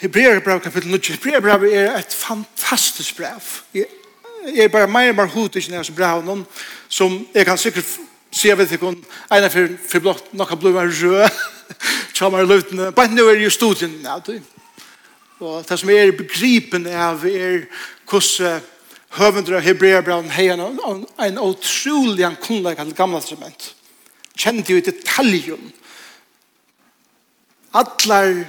Hebreerbrev kapitel 9. Hebreerbrev er et fantastisk brev. Jeg er bare mer og mer hod ikke når jeg brev noen som jeg kan sikkert se ved til kun en av for blått nok har blod rød tjammer løtene. Bare nå er jo studien Ja, du. Og det som er begripen av er hvordan høvendere av Hebreerbrev har en en utrolig kunnlegg av det gamle testament. Kjente jo i detaljen. Atler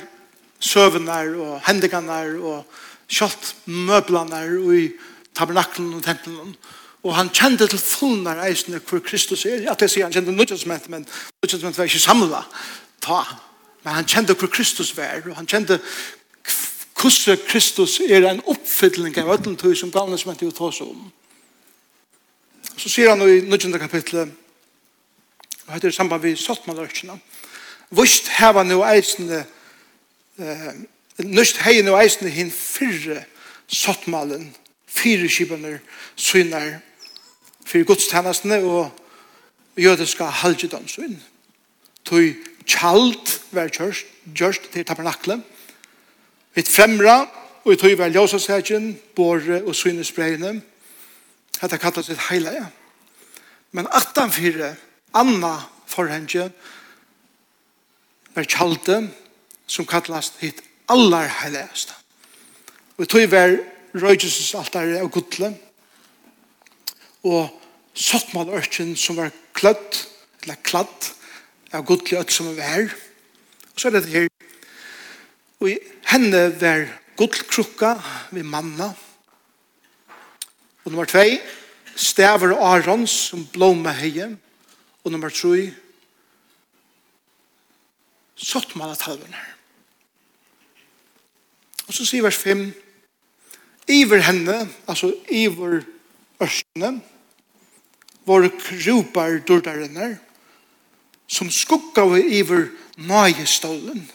søvnar og hendiganar og kjalt møblanar og i tabernaklen og tempelen. Og han kjente til fullnar eisne hvor Kristus er. Ja, det sier han kjente nødgjøsment, men nødgjøsment var ikke samla. Ta. Men han kjente hvor Kristus var, og han kjente hvordan Kristus er en oppfylling av ødelen tog som galne som han tog seg om. Så sier han i 19. kapitlet, og heter det samband vi satt Vist heva nu eisene Nøst heien og eisne hin fyrre sottmalen, fyrre skibene, synar, fire godstjenestene og jødiska halvgjødomsvinn. Tøy kjalt var kjørst til tabernakle, Vi fremra, og i tøy var ljøsasætjen, båre og synesbregne. Hetta kallas et heilige. Men 18-4, Anna forhenge, var kjalte, som kallast hit allar heiligast. Og tog var røygelses altare av gudle og sottmalørkjen som var klødd eller kladd av gudle øtt som var. Og så er det her og i henne var gudlkrukka ved manna og nummer 2 stavar Arons som blåma heie og nummer 3 sottmalatalven her Og så sier vers 5, iver henne, altså iver ørstene, våre krupar dårdarene, som skukka vi iver Nøyestålen.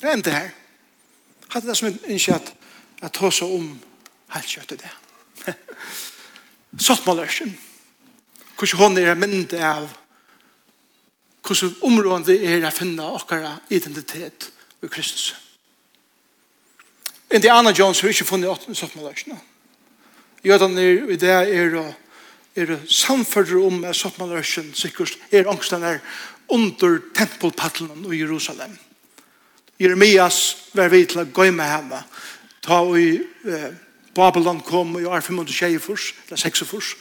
Det er det her. Hadde det som en innkjatt at ta seg om helt kjøttet det. Sottmålørsen. Hvordan hånd er myndet av hvordan området er å finne okkara identitet i Kristus. Indiana Jones har ikke funnet åttende soppmaløsene. Jødene er, i det er, å er samfører om at soppmaløsene sikkert er angsten er under tempelpattelen i Jerusalem. Jeremias var vidt til å gå med henne. Ta i eh, Babylon kom i år 520 furs, eller 6 furs,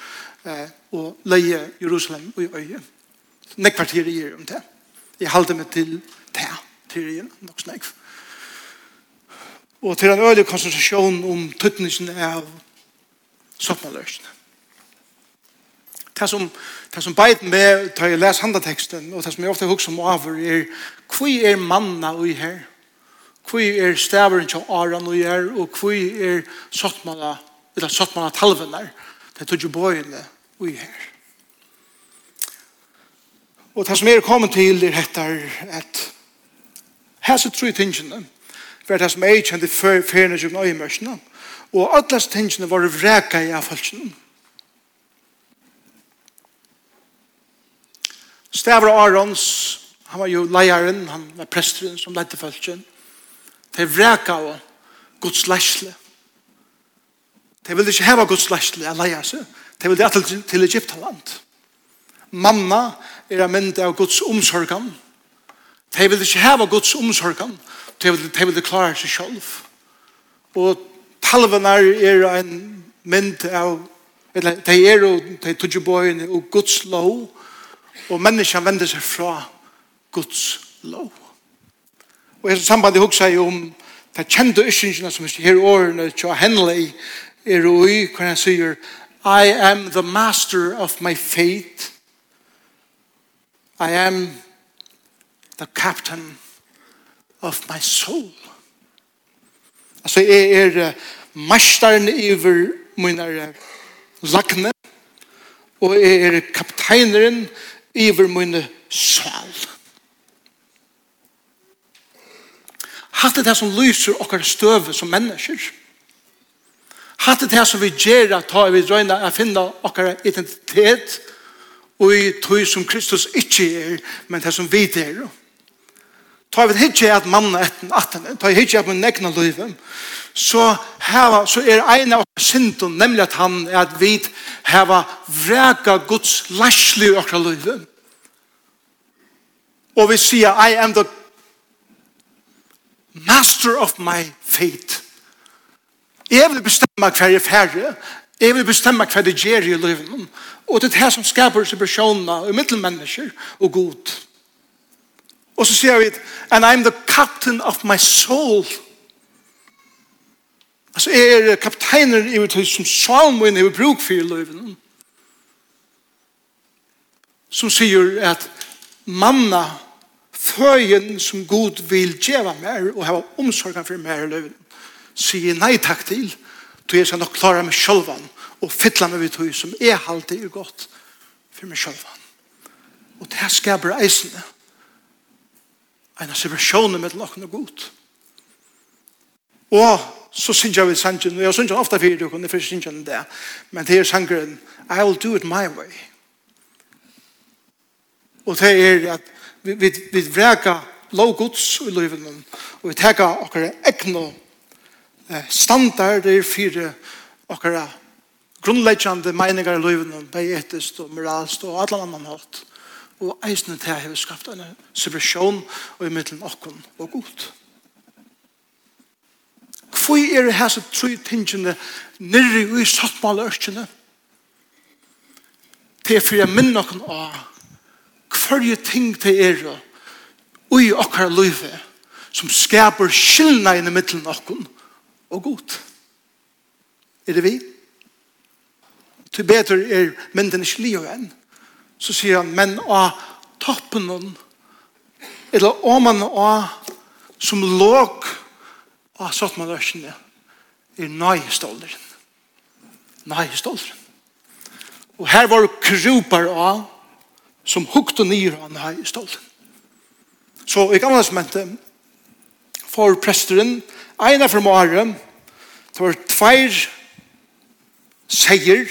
eh, og leie Jerusalem og i øye. Nekk kvartier i om det. Jeg halte meg til det, til i nok snakk og til en øyelig konsentrasjon om tøtningen av soppmaløsene. Det som, det som beit med, da jeg leser handateksten, og det som jeg ofte husker om over, er hvor er manna ui her? Hvor er staveren til Aran ui her? Og hvor er sottmala, eller sottmala talven der? Det tog jo bøyene ui her. Og det som jeg er kommet til er etter at hese tru tingene, for det som jeg kjente ferne som nøye mørsene. Og alle tingene var vreka i avfalskene. Stavra Arons, han var jo leieren, han var presteren som lette falskene. De vreka av Guds leisle. De ville ikke heva Guds leisle av leier seg. De ville atle til Egyptaland. Manna er en mynd av Guds omsorgan. De ville ikke heva Guds omsorgan de vil de vil klare seg selv. Og talvene er en mynd av, eller de er jo, de tog bøyene og Guds lov, og menneskene vender seg fra Guds lov. Og i sambandet hukser jeg om de kjente yskingene som her årene til Henley er og i hva han sier I am the master of my fate I am the captain of my soul. Altså, jeg er masteren iver mine lakne, og jeg er kapteineren iver mine sjal. Hatt det som lyser okkar støve som mennesker. Hatt det som vi gjør at vi drøyna å finne okkar identitet og i tog som Kristus ikke er, men det som vi er. Og ta vi hitje at manna etten, atten, ta vi hitje at min egna løyve, så, heva, så er ein av synden, nemlig at han er at vi heva vreka Guds lasli i okra løyve. Og vi sier, I am the master of my fate. Jeg vil bestemme hver jeg færre. Jeg vil bestemme hver det gjør i løyven. Og det er det som skaper separasjoner og mittelmennesker og god. Og så sier vi, and I'm the captain of my soul. Altså, jeg er kapteiner i hvert som salmen er bruk for i løyven. Som sier at manna føyen som god vil djeva mer og hava omsorgen for mer i løyven sier nei takk til du er sånn å klara meg sjølvan og fytla meg vidt høy som er halte er godt for meg sjølvan og det her skaber eisene og en av separasjonen med noen og god. Og så synes jeg vi sangen, og jeg synes jeg ofte fyrir dere, det første synes jeg det, men det er sangeren, I will do it my way. Og det er at vi, vi, vi vreka lovgods i livet, og vi teka okkara egnu standarder for okkara grunnleggjande meningar i livet, bei etisk og moralst og alle annan hatt og eisne til jeg har skapt en separasjon og i middelen okken og god. Hvor er det her som tror tingene nirri i sattmale ørkene? Det er for jeg minner okken av hver ting til er og i okkar løyve som skaper skillna i middelen okken og god. Er det vi? Til bedre er mynden ikke livet enn så sier han, men av toppen eller åman av som låg av sottmaløsjene er nøyestålderen. Nøyestålderen. Og her var det av som hukte nyr av nøyestålderen. Så i gamle testamentet for presteren, ene fra Mare, det var tveir seier,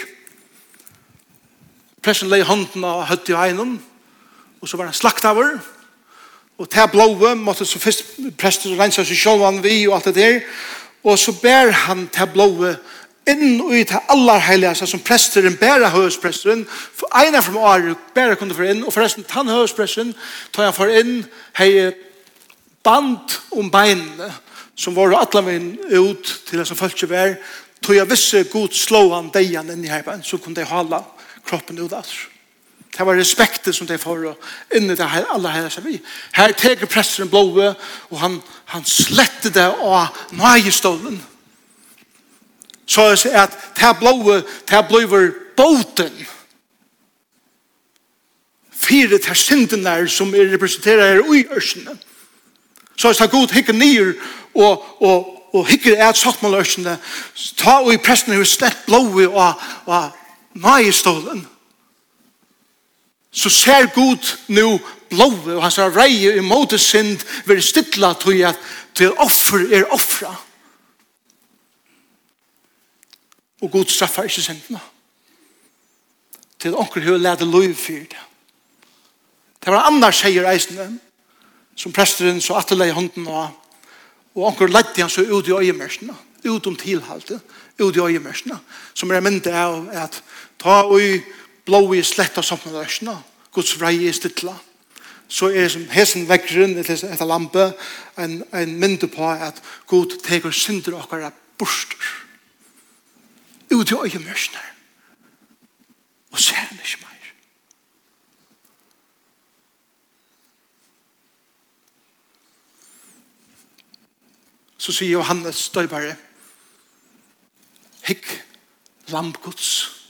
Pressen lei hånden og høtt i egnom, og så var han slakt av her, og til blåve måtte så først presten rensa seg selv vi og alt det der, og så ber han til blåve inn og ut til aller heiligast, som presteren bæra høyspresteren, for eina fra året bæra kunne få inn, og forresten tann høyspresteren tar han for inn, hei band om beinene, som var atlamin ut til det som følte vær, tog jeg visse god slå han deian inn i heipen, så kunne de hala kroppen ut av Det var respektet som de får inn i det her, alle her som vi. Her teker presteren blåve, og han, han slette det av nøyestålen. Så jeg sier at det blåve, det blåver båten. Fire til syndene som er representerer her i ørsene. Så jeg sier god hikker nyer og, og, og hikker et sattmålørsene. Ta og i presten er slett blåve og, og majestolen, så ser Gud nu blåve, og hans reie i måte synd, vil stilla tog at til offer er offra. Og Gud straffar ikke syndene. Til onker hun leder lov for det. Det var en sier eisene, som presteren så atterlei hånden av, og onker ledde han så ut i øyemersene, ut om tilhalte, ut i øyemersene, som er en av at ta og blå ui blåi sletta sammen røsna, Guds vrei i stilla, så er som hesen vekkeren etter et lampe en, en mynde på at Gud teker synder okkara borster ut i øye mørsner og ser han ikke mer. Så sier Johannes Støybare Hikk lamp Guds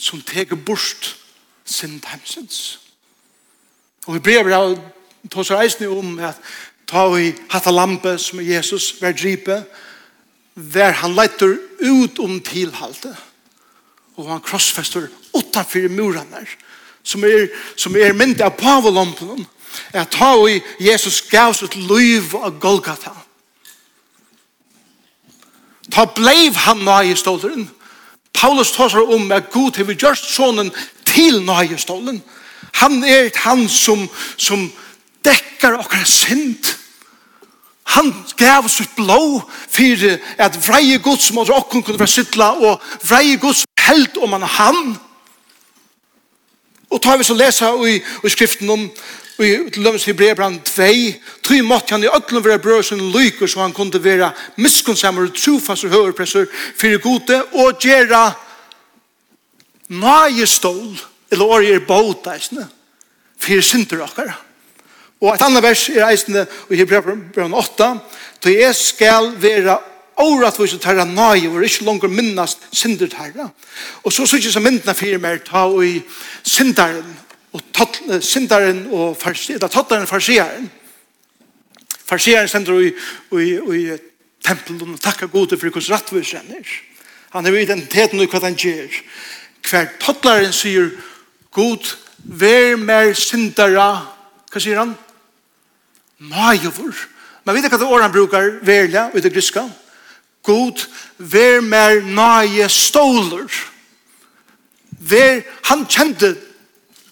som teker bort sin heimsins. Og vi brev av tar seg reisende om at ta i hatta lampe som er Jesus, vær dripe, der han leiter ut om tilhalte. Og han krossfester utanfyr murene som er, som er myndig av pavolampen at ta i Jesus gav sitt liv av Golgata. Ta bleiv han nøye ståleren. Paulus tåsar om at Gud har gjort sonen til nøyestålen. Han er han som, som dekkar okkar synd. Han gav sitt blå for at vreie Guds som okkar kunne være sittla og vreie Guds held om han han. Og tar vi så lesa i, i skriften om i Lømmes dømes Hebrebrand 2, tog måtte han i ødlen være brød som lyker, så han kunne være miskunnsammer og trofast og høyrepresser for gode, og gjøre nøyestål, eller året er båteisene, for synder dere. Og et annet vers er eisende i Hebrebrand 8, tog jeg skal være året åretvis og terra nøye, og ikke langer minnast synder dere. Og så synes jeg som myndene fyrir meg, ta og i synderen, og syndaren og farsieren, tattaren og farsieren. Farsieren sender i, i, i tempelen og takkar gode for hos rattvis er. Han har identiteten og hva han gjør. Hver tattlaren sier, God, vær mer syndara, hva sier han? Majovor. Men vet du hva det året han brukar, verla, ut i griska? God, vær mer nøye stoler. Vær, han kjente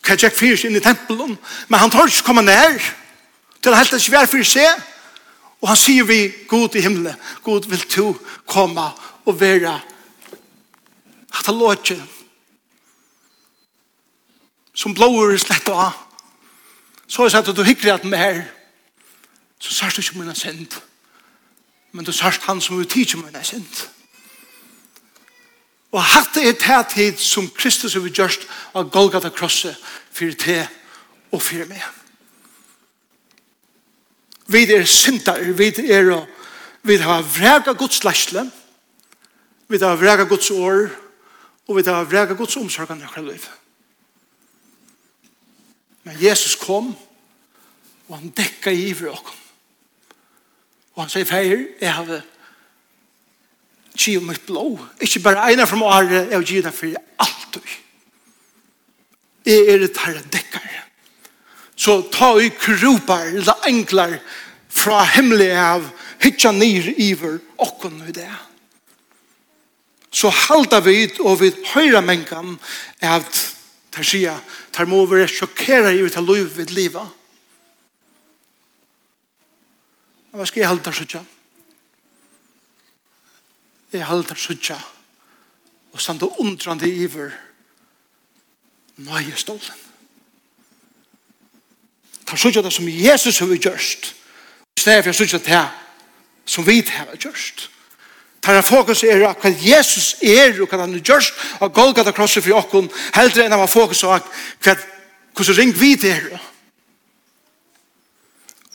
kan jeg fyrt inn i tempelen, men han tar ikke komme nær, til helt en svær fyrt seg. og han sier vi, God i himmelen, God vil du komme og være at han lå ikke som blåer slett av så er det at du hyggelig at mer så sørst du ikke mine synd men du sørst han som vil tige mine synd. Og hatt er det tid som Kristus har gjort av Golgata krosset for te og for meg. Vi er syndar, vi er vi har vrega Guds læsle, vi har vrega Guds år, og vi har vrega Guds omsorgan i vårt liv. Men Jesus kom, og han dekka i vår Og han sier, feir, jeg har giv mitt blå. Ikke bare ene fra året, jeg giv det for alt. du. Jeg er et herre dekker. Så ta i kropar, eller enklar, fra himmelig av, hitja nir iver, okkon i det. Så halda vi og vi høyra mengan, at tar sia, tar må vi sjokkera i ut av vid liva. Hva skal jeg halda så tja? jeg halter suttja og standa undrande iver nøye stolen. Ta suttja det som Jesus har gjørst i stedet for suttja det som vi har gjørst. Ta er fokus er hva Jesus er og hva han har gjørst og Golgata krosset for okkon heldre enn han var fokus på hva hvordan ring vi det er.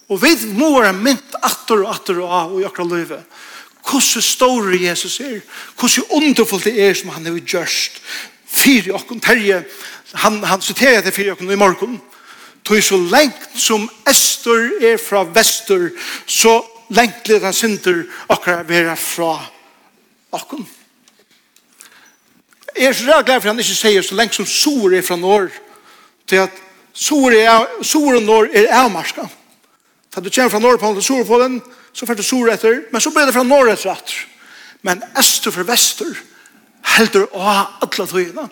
Og vi må være mynt atter og atter og av og i akkurat livet hvordan stor Jesus er, hvordan underfullt det er som han har gjørst, fyre okken terje, han, han siterer det fyre okken i morgen, tog så lengt som Ester er fra Vester, så lengt litt han synder akkurat vera fra okken. Jeg er så ræd glad for han ikke sier så lengt som Sor er fra Norr, til at Sor er, Sor og Norr er avmarskene. Da du kommer fra Norrpolen til Sorpolen, så får du sor etter, men så blir det fra norr etter etter. Men ester for vester, heldur å ha alle tøyene.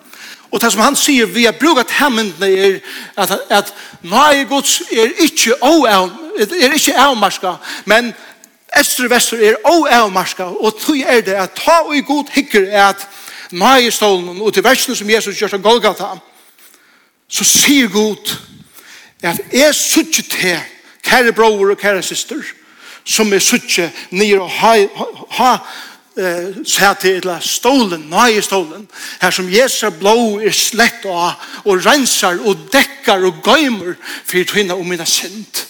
Og det som han sier, vi har brukt hemmendene er at, at nei gods er ikke er ikke avmarska, men ester og vester er avmarska, og tøy er det at ta og i god hikker er at nei stålen og til versene som Jesus gjør seg Golgata, så sier god at jeg suttet til kære bror og kære syster, som er suttje nir og ha, ha eh sæt til la stolen, nei stolen, her som Jesu blå er slett og, og rensar og dekkar og gøymer for tvinna og mina synd.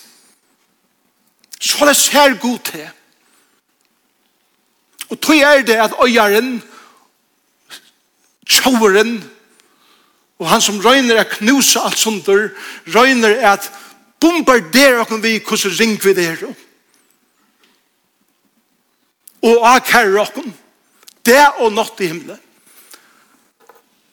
Så det ser god til. Og tog er det at øyaren, tjoveren, og han som røyner er knusa alt sunder, røyner er at bombardera okkur vi hvordan ring vi det er. Og akkerrer oss. Det og nått i himmelen.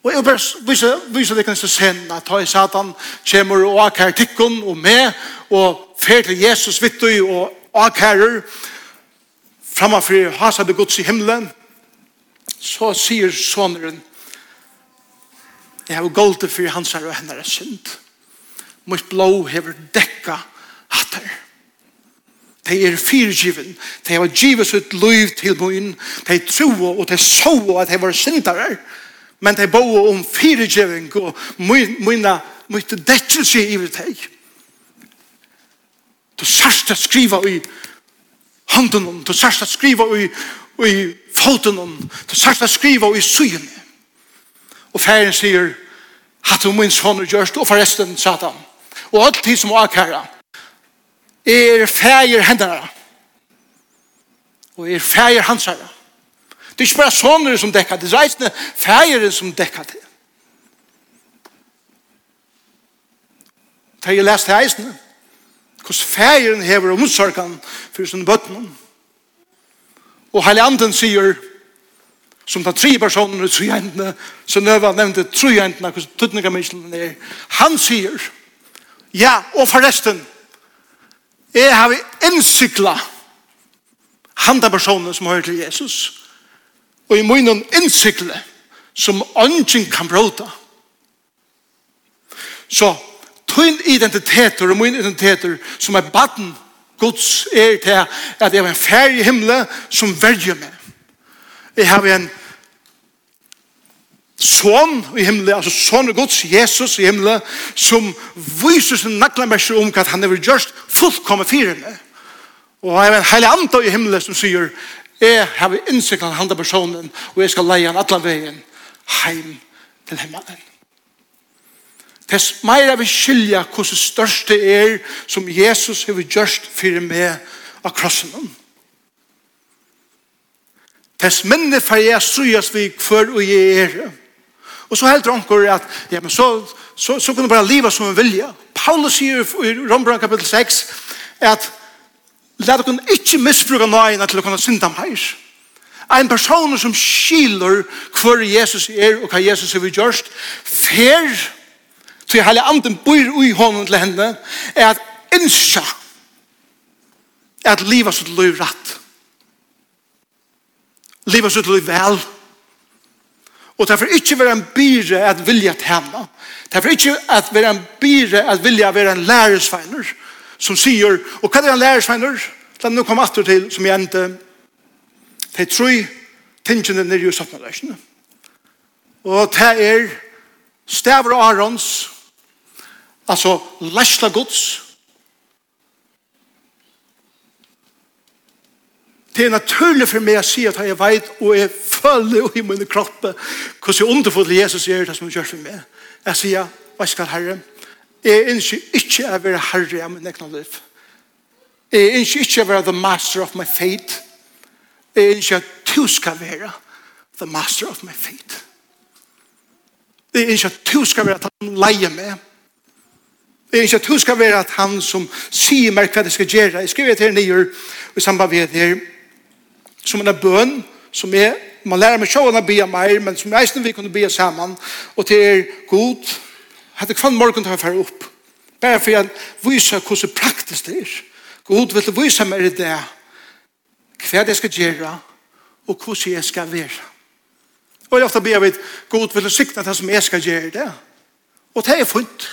Og jeg bare viser, viser det kanskje sen at høy satan kommer og akkerrer tikkun og med og fer til Jesus vittu og akkerrer framfor hasa det gods i himmelen så sier soneren jeg har gått for hans her og hennes synd mot blå hever dekka hatter. De er fyrgiven. De har givet sitt liv til min. De tror og de så at de var syndere. Men de boa om fyrgiving og mynda mot dekkelse i vi teg. Du sørste skriva i hånden, du sørste skriva i, i foten, du sørste skriva i syne. Og færen sier, hatt du min sånne gjørst, og forresten, satan, og alt tid som akkæra er fægir hendene og er fægir hans. Det er ikke bare sånne som dekker det, det er reisende fægir som dekker det. Da jeg leste reisende, hvordan fægeren hever omsorgen for sin bøtten. Og Heilianden sier, som den tre personen i trojentene, som Nøva nevnte trojentene, hos tøtninga er, han sier, Ja, og forresten, jeg har innsykla handa personen som hører til Jesus. Og i munnen innsikle som ånden kan bråta. Så, tøyn identiteter og min identiteter som er baden Guds er til at jeg er en fær i himmelen som verger meg. Jeg har en son i himmelen, altså son Guds, Jesus i himmelen, som viser sin naklammerser om at han er just fullkommet firene. Og jeg er en heilig andre i himmelen som sier, jeg har innsikt av handa personen, og jeg skal leie han alle veien heim til himmelen. Tess meira vi skilja hos det største er som Jesus har gjort fyrir med av krossen. Tess minne for jeg sujas vi hver og jeg er. Og så helt onkur at ja, men så, så, så kunne bara liva som en vilja. Paulus sier i Rombrand kapitel 6 at Læt dere ikke misbruka nøyene til å kunne synda meir. En person som skiler hver Jesus er og hva Jesus er vi fer til hele anden bor i hånden til henne, er at innskja at livet sitt liv rett. Livet sitt liv vel. Og det får ikke være en byre at vilja tjene. Det får ikke at være en byre at vilja være en læresveiner som sier, og hva er en læresveiner? La nå komme atter til som jeg endte. Det er tre tingene nere i sattnadleisene. Og det er stavr og arons, altså lærsla gods, Det er naturlig for meg å si at jeg vet og jeg føler i min kropp hvordan underfull Jesus gjør det som han gjør for meg. Jeg sier, hva skal herre? Jeg ønsker ikke å være herre av min egen liv. Jeg ønsker ikke å være the master of my fate. Jeg ønsker at du skal være the master of my fate. Jeg ønsker at du skal være at han leier meg. Jeg ønsker at du skal være at han som sier meg hva det skal gjøre. Jeg skriver til nye, og i samband med her, som en bøn, som er, man lærer meg sjåan å be mer, men som reisende vi kunne be sammen, og til er god, hadde kvann morgen til å fære opp. Bare for jeg viser hvordan praktisk det er. God vil vise meg i det, hva det skal gjøre, og hvordan jeg skal være. Og jeg ofte ber jeg God vil sikne det som jeg skal gjøre det. Og det er funnet.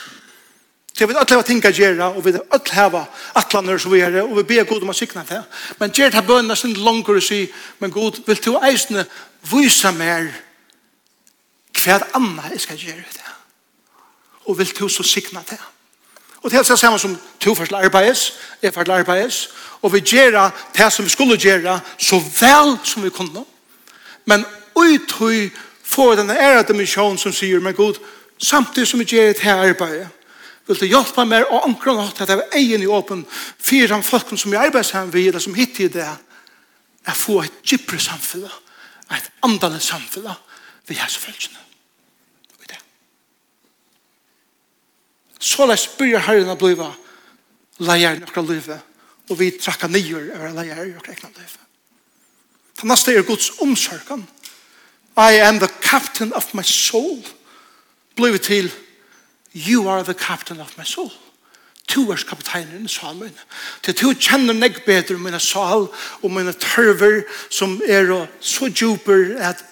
Så vi vil alle ting å gjøre, og vi vil alle hava atlaner som vi gjør, og vi ber god om å sikna det. Men gjør det bønene sin langere å si, men god, vil du eisene vise mer hva annet jeg skal gjøre det. Og vil du så sikna det. Og det er det samme som to først arbeids, jeg først arbeids, og vi gjør det som vi skulle gjøre så vel som vi kunne. Men uthøy får denne ære dimensjonen som sier, men god, samtidig som vi gjør det her arbeidet, Vil du hjelpe meg og omkring at jeg er egen i åpen for de folkene som jeg arbeider sammen ved, eller som hittir i det, jeg får et gypere samfunn, et andelig samfunn ved hans følgene. Og. Så la spyrer herren å blive leier i akkurat livet, og vi trakker nyer over leier i akkurat livet. Den neste er Guds omsorgen. I am the captain of my soul. Blivet til leier you are the captain of my soul. Tu er kapteinen i salmen. Til tu kjenner meg bedre mine sal og mine tørver som er så djuper at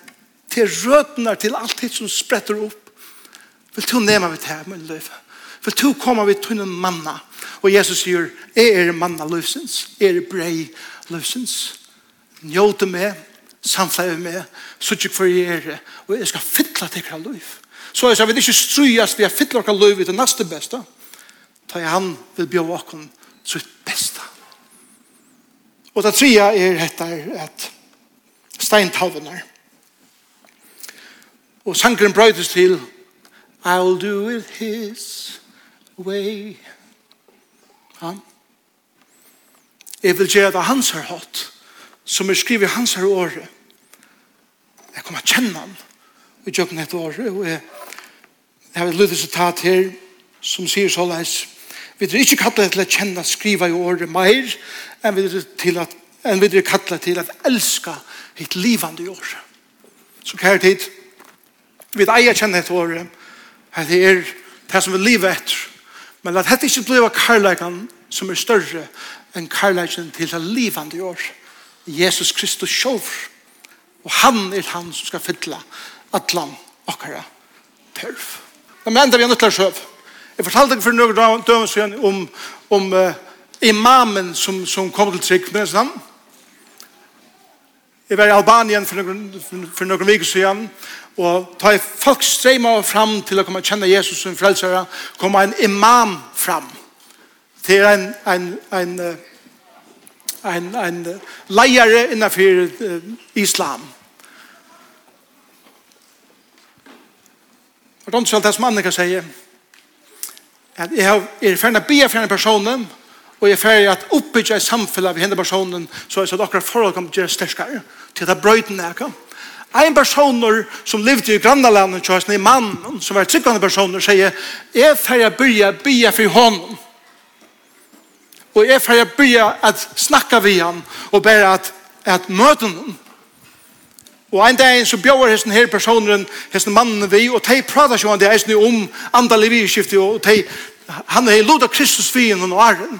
til røtene til alt det som spretter opp. Vil tu nema vi til min liv? Vil tu komme vidt en manna? Og Jesus sier, jeg er manna løsens? jeg er brei løsens? Njóte meg, samfleve meg, så for jeg er, og jeg skal fytla til hver løyve. Så jeg sier, vi er ikke strøyast vi er fytler okkar løy vi til neste beste. ta jeg han vil bjør okkar sitt beste. Og det tredje er dette at steintalven er. Og sangren brøydes til I'll do it his way. Ja. Jeg vil gjøre det hans her hatt, som er skrivet hans her året. Jeg kommer å kjenne han i jobben et år, og jeg Jeg har et lydig sitat her som sier så leis. Vi er ikke kattlet til å kjenne skriva i året mer, enn vi er, til at, enn vi er kattlet til at elska hitt livande i år. Så kjære tid, vi eier kjenne et året, at det er det som vi lever etter. Men at dette ikke blir karlægan som er større enn karlægan til det livande i år. Jesus Kristus sjov. Og han er han som skal fylla atlan okkara tørf. Men enda vi er nødt til å sjøv. Jeg fortalte for noen døven siden om, om uh, imamen som, som kom til trygg med sånn. Jeg var i Albanien for noen, for noen viker siden, og da folk strema fram til å komme og kjenne Jesus som frelsere, kom en imam fram til en, en, en, en, en, en leiere innenfor islam. For det er ikke alt det som Annika sier, at jeg er ferdig å be for denne personen, og jeg er ferdig å oppbygge et samfunn av henne personen, så er det akkurat forhold kan gjøre sterskere, til at brøyden er ikke. En person som levde i grannalandet, så er en mann som var tryggende personer, sier, jeg er ferdig å be, be for hånden. Og jeg er ferdig å be at snakke ved han, og bare at, at møte noen. Og en dag så bjør hesten her personen, hesten mannen vi, og de prater jo om det hesten om andalig vidskiftet, og de, han er lot av Kristus vien og æren.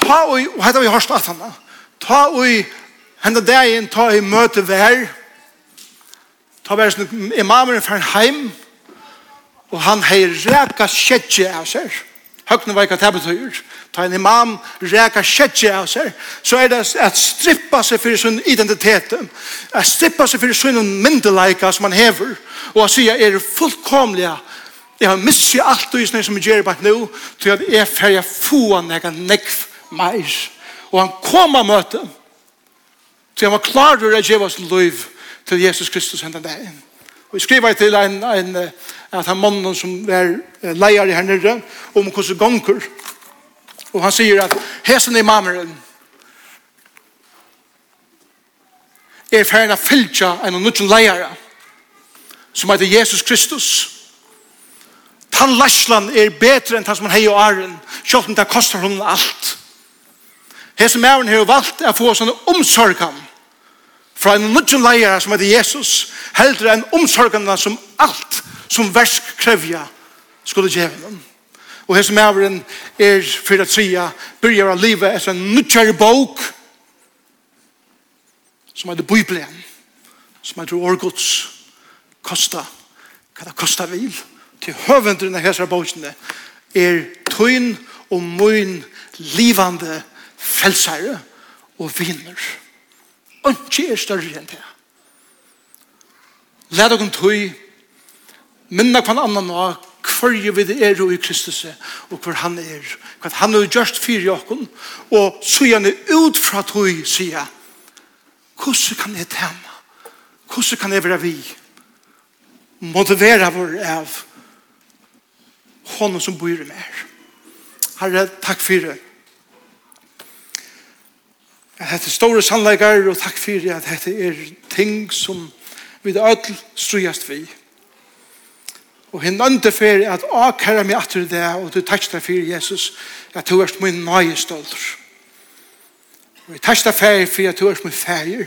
Ta og, og hette vi hørst at han, ta og henne dagen, ta og møte vær, ta vær som imameren fra en heim, og han hei reka skjedje av seg. Høgne var ikke at det betyr. Ta en imam reka skjetje av seg, så er det at strippa seg for sin identitet, at strippa seg for sin myndeleika som man hever, og at sier er fullkomlige, jeg har missi alt og isne som jeg gjør bak nå, til at jeg ferja få nega nekv meir. Og han kom av møte, til han var klar til å gjøre oss liv til Jesus Kristus hendan dagen. Og jeg skriver til en, en, at han mannen som er leier her nere, om hvordan gonger, Og han sier at hesen i mameren er ferdig å fylgja en og nødvendig leiere som heter Jesus Kristus. Tannlaslan er betre enn tann som han hei og æren, selv om det kostar honom alt. Hesen mæren har valgt å få sånne omsorgan fra en nødvendig leiere som heter Jesus, heldre enn omsorgan som alt som versk krevja skulle djevelen. Og hans maveren er fyrir at sia, byrjar av livet etter en nutjare bok, som er det Bibelen, som er det årgods, kosta, hva det kosta vil, til høvendren av hans bokene, er tøyn og møyn livande felsare og vinner. Og ikke er større enn det. Læt dere tøy, minna kvann annan og hverju vi er i Kristus og hvor han er hva han har gjort fyrir okken og så gjerne ut fra tog sier hvordan kan jeg tema hvordan kan jeg være vi motivera vår av honom som bor i Herre, takk fyrir Hette store sannleikar og takk fyrir at hette er ting som vi det öll strujast vi. Og hinn nønte fyrir at akæra mig atur det og du taksta fyrir Jesus at du erst min nøye stoltur. Og jeg taksta fyrir fyrir at du erst min fyrir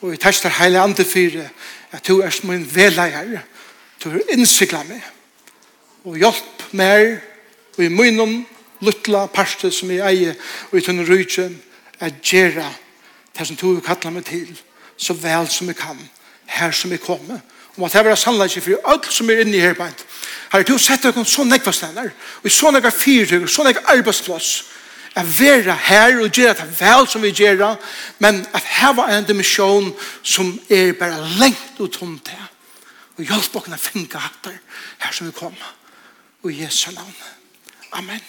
og jeg taksta heile andre fyrir at du erst min veleier du er innsikla meg og hjelp mer og i munnen luttla parste som jeg eier og i tunne rujtjen at gjerra det som du kallar meg til så vel som jeg kan her som jeg kommer om at det var sannleggje for alt som er inne i her beint. Her du sett deg så nekva stender, og i så nekva fyrtøk, så nekva arbeidsplass, at være her og gjøre det vel som vi gjør, men at her en dimensjon som er bare lengt og tom til. Og hjelp dere å finne hatter her som vi kommer. Og i Jesu navn. Amen.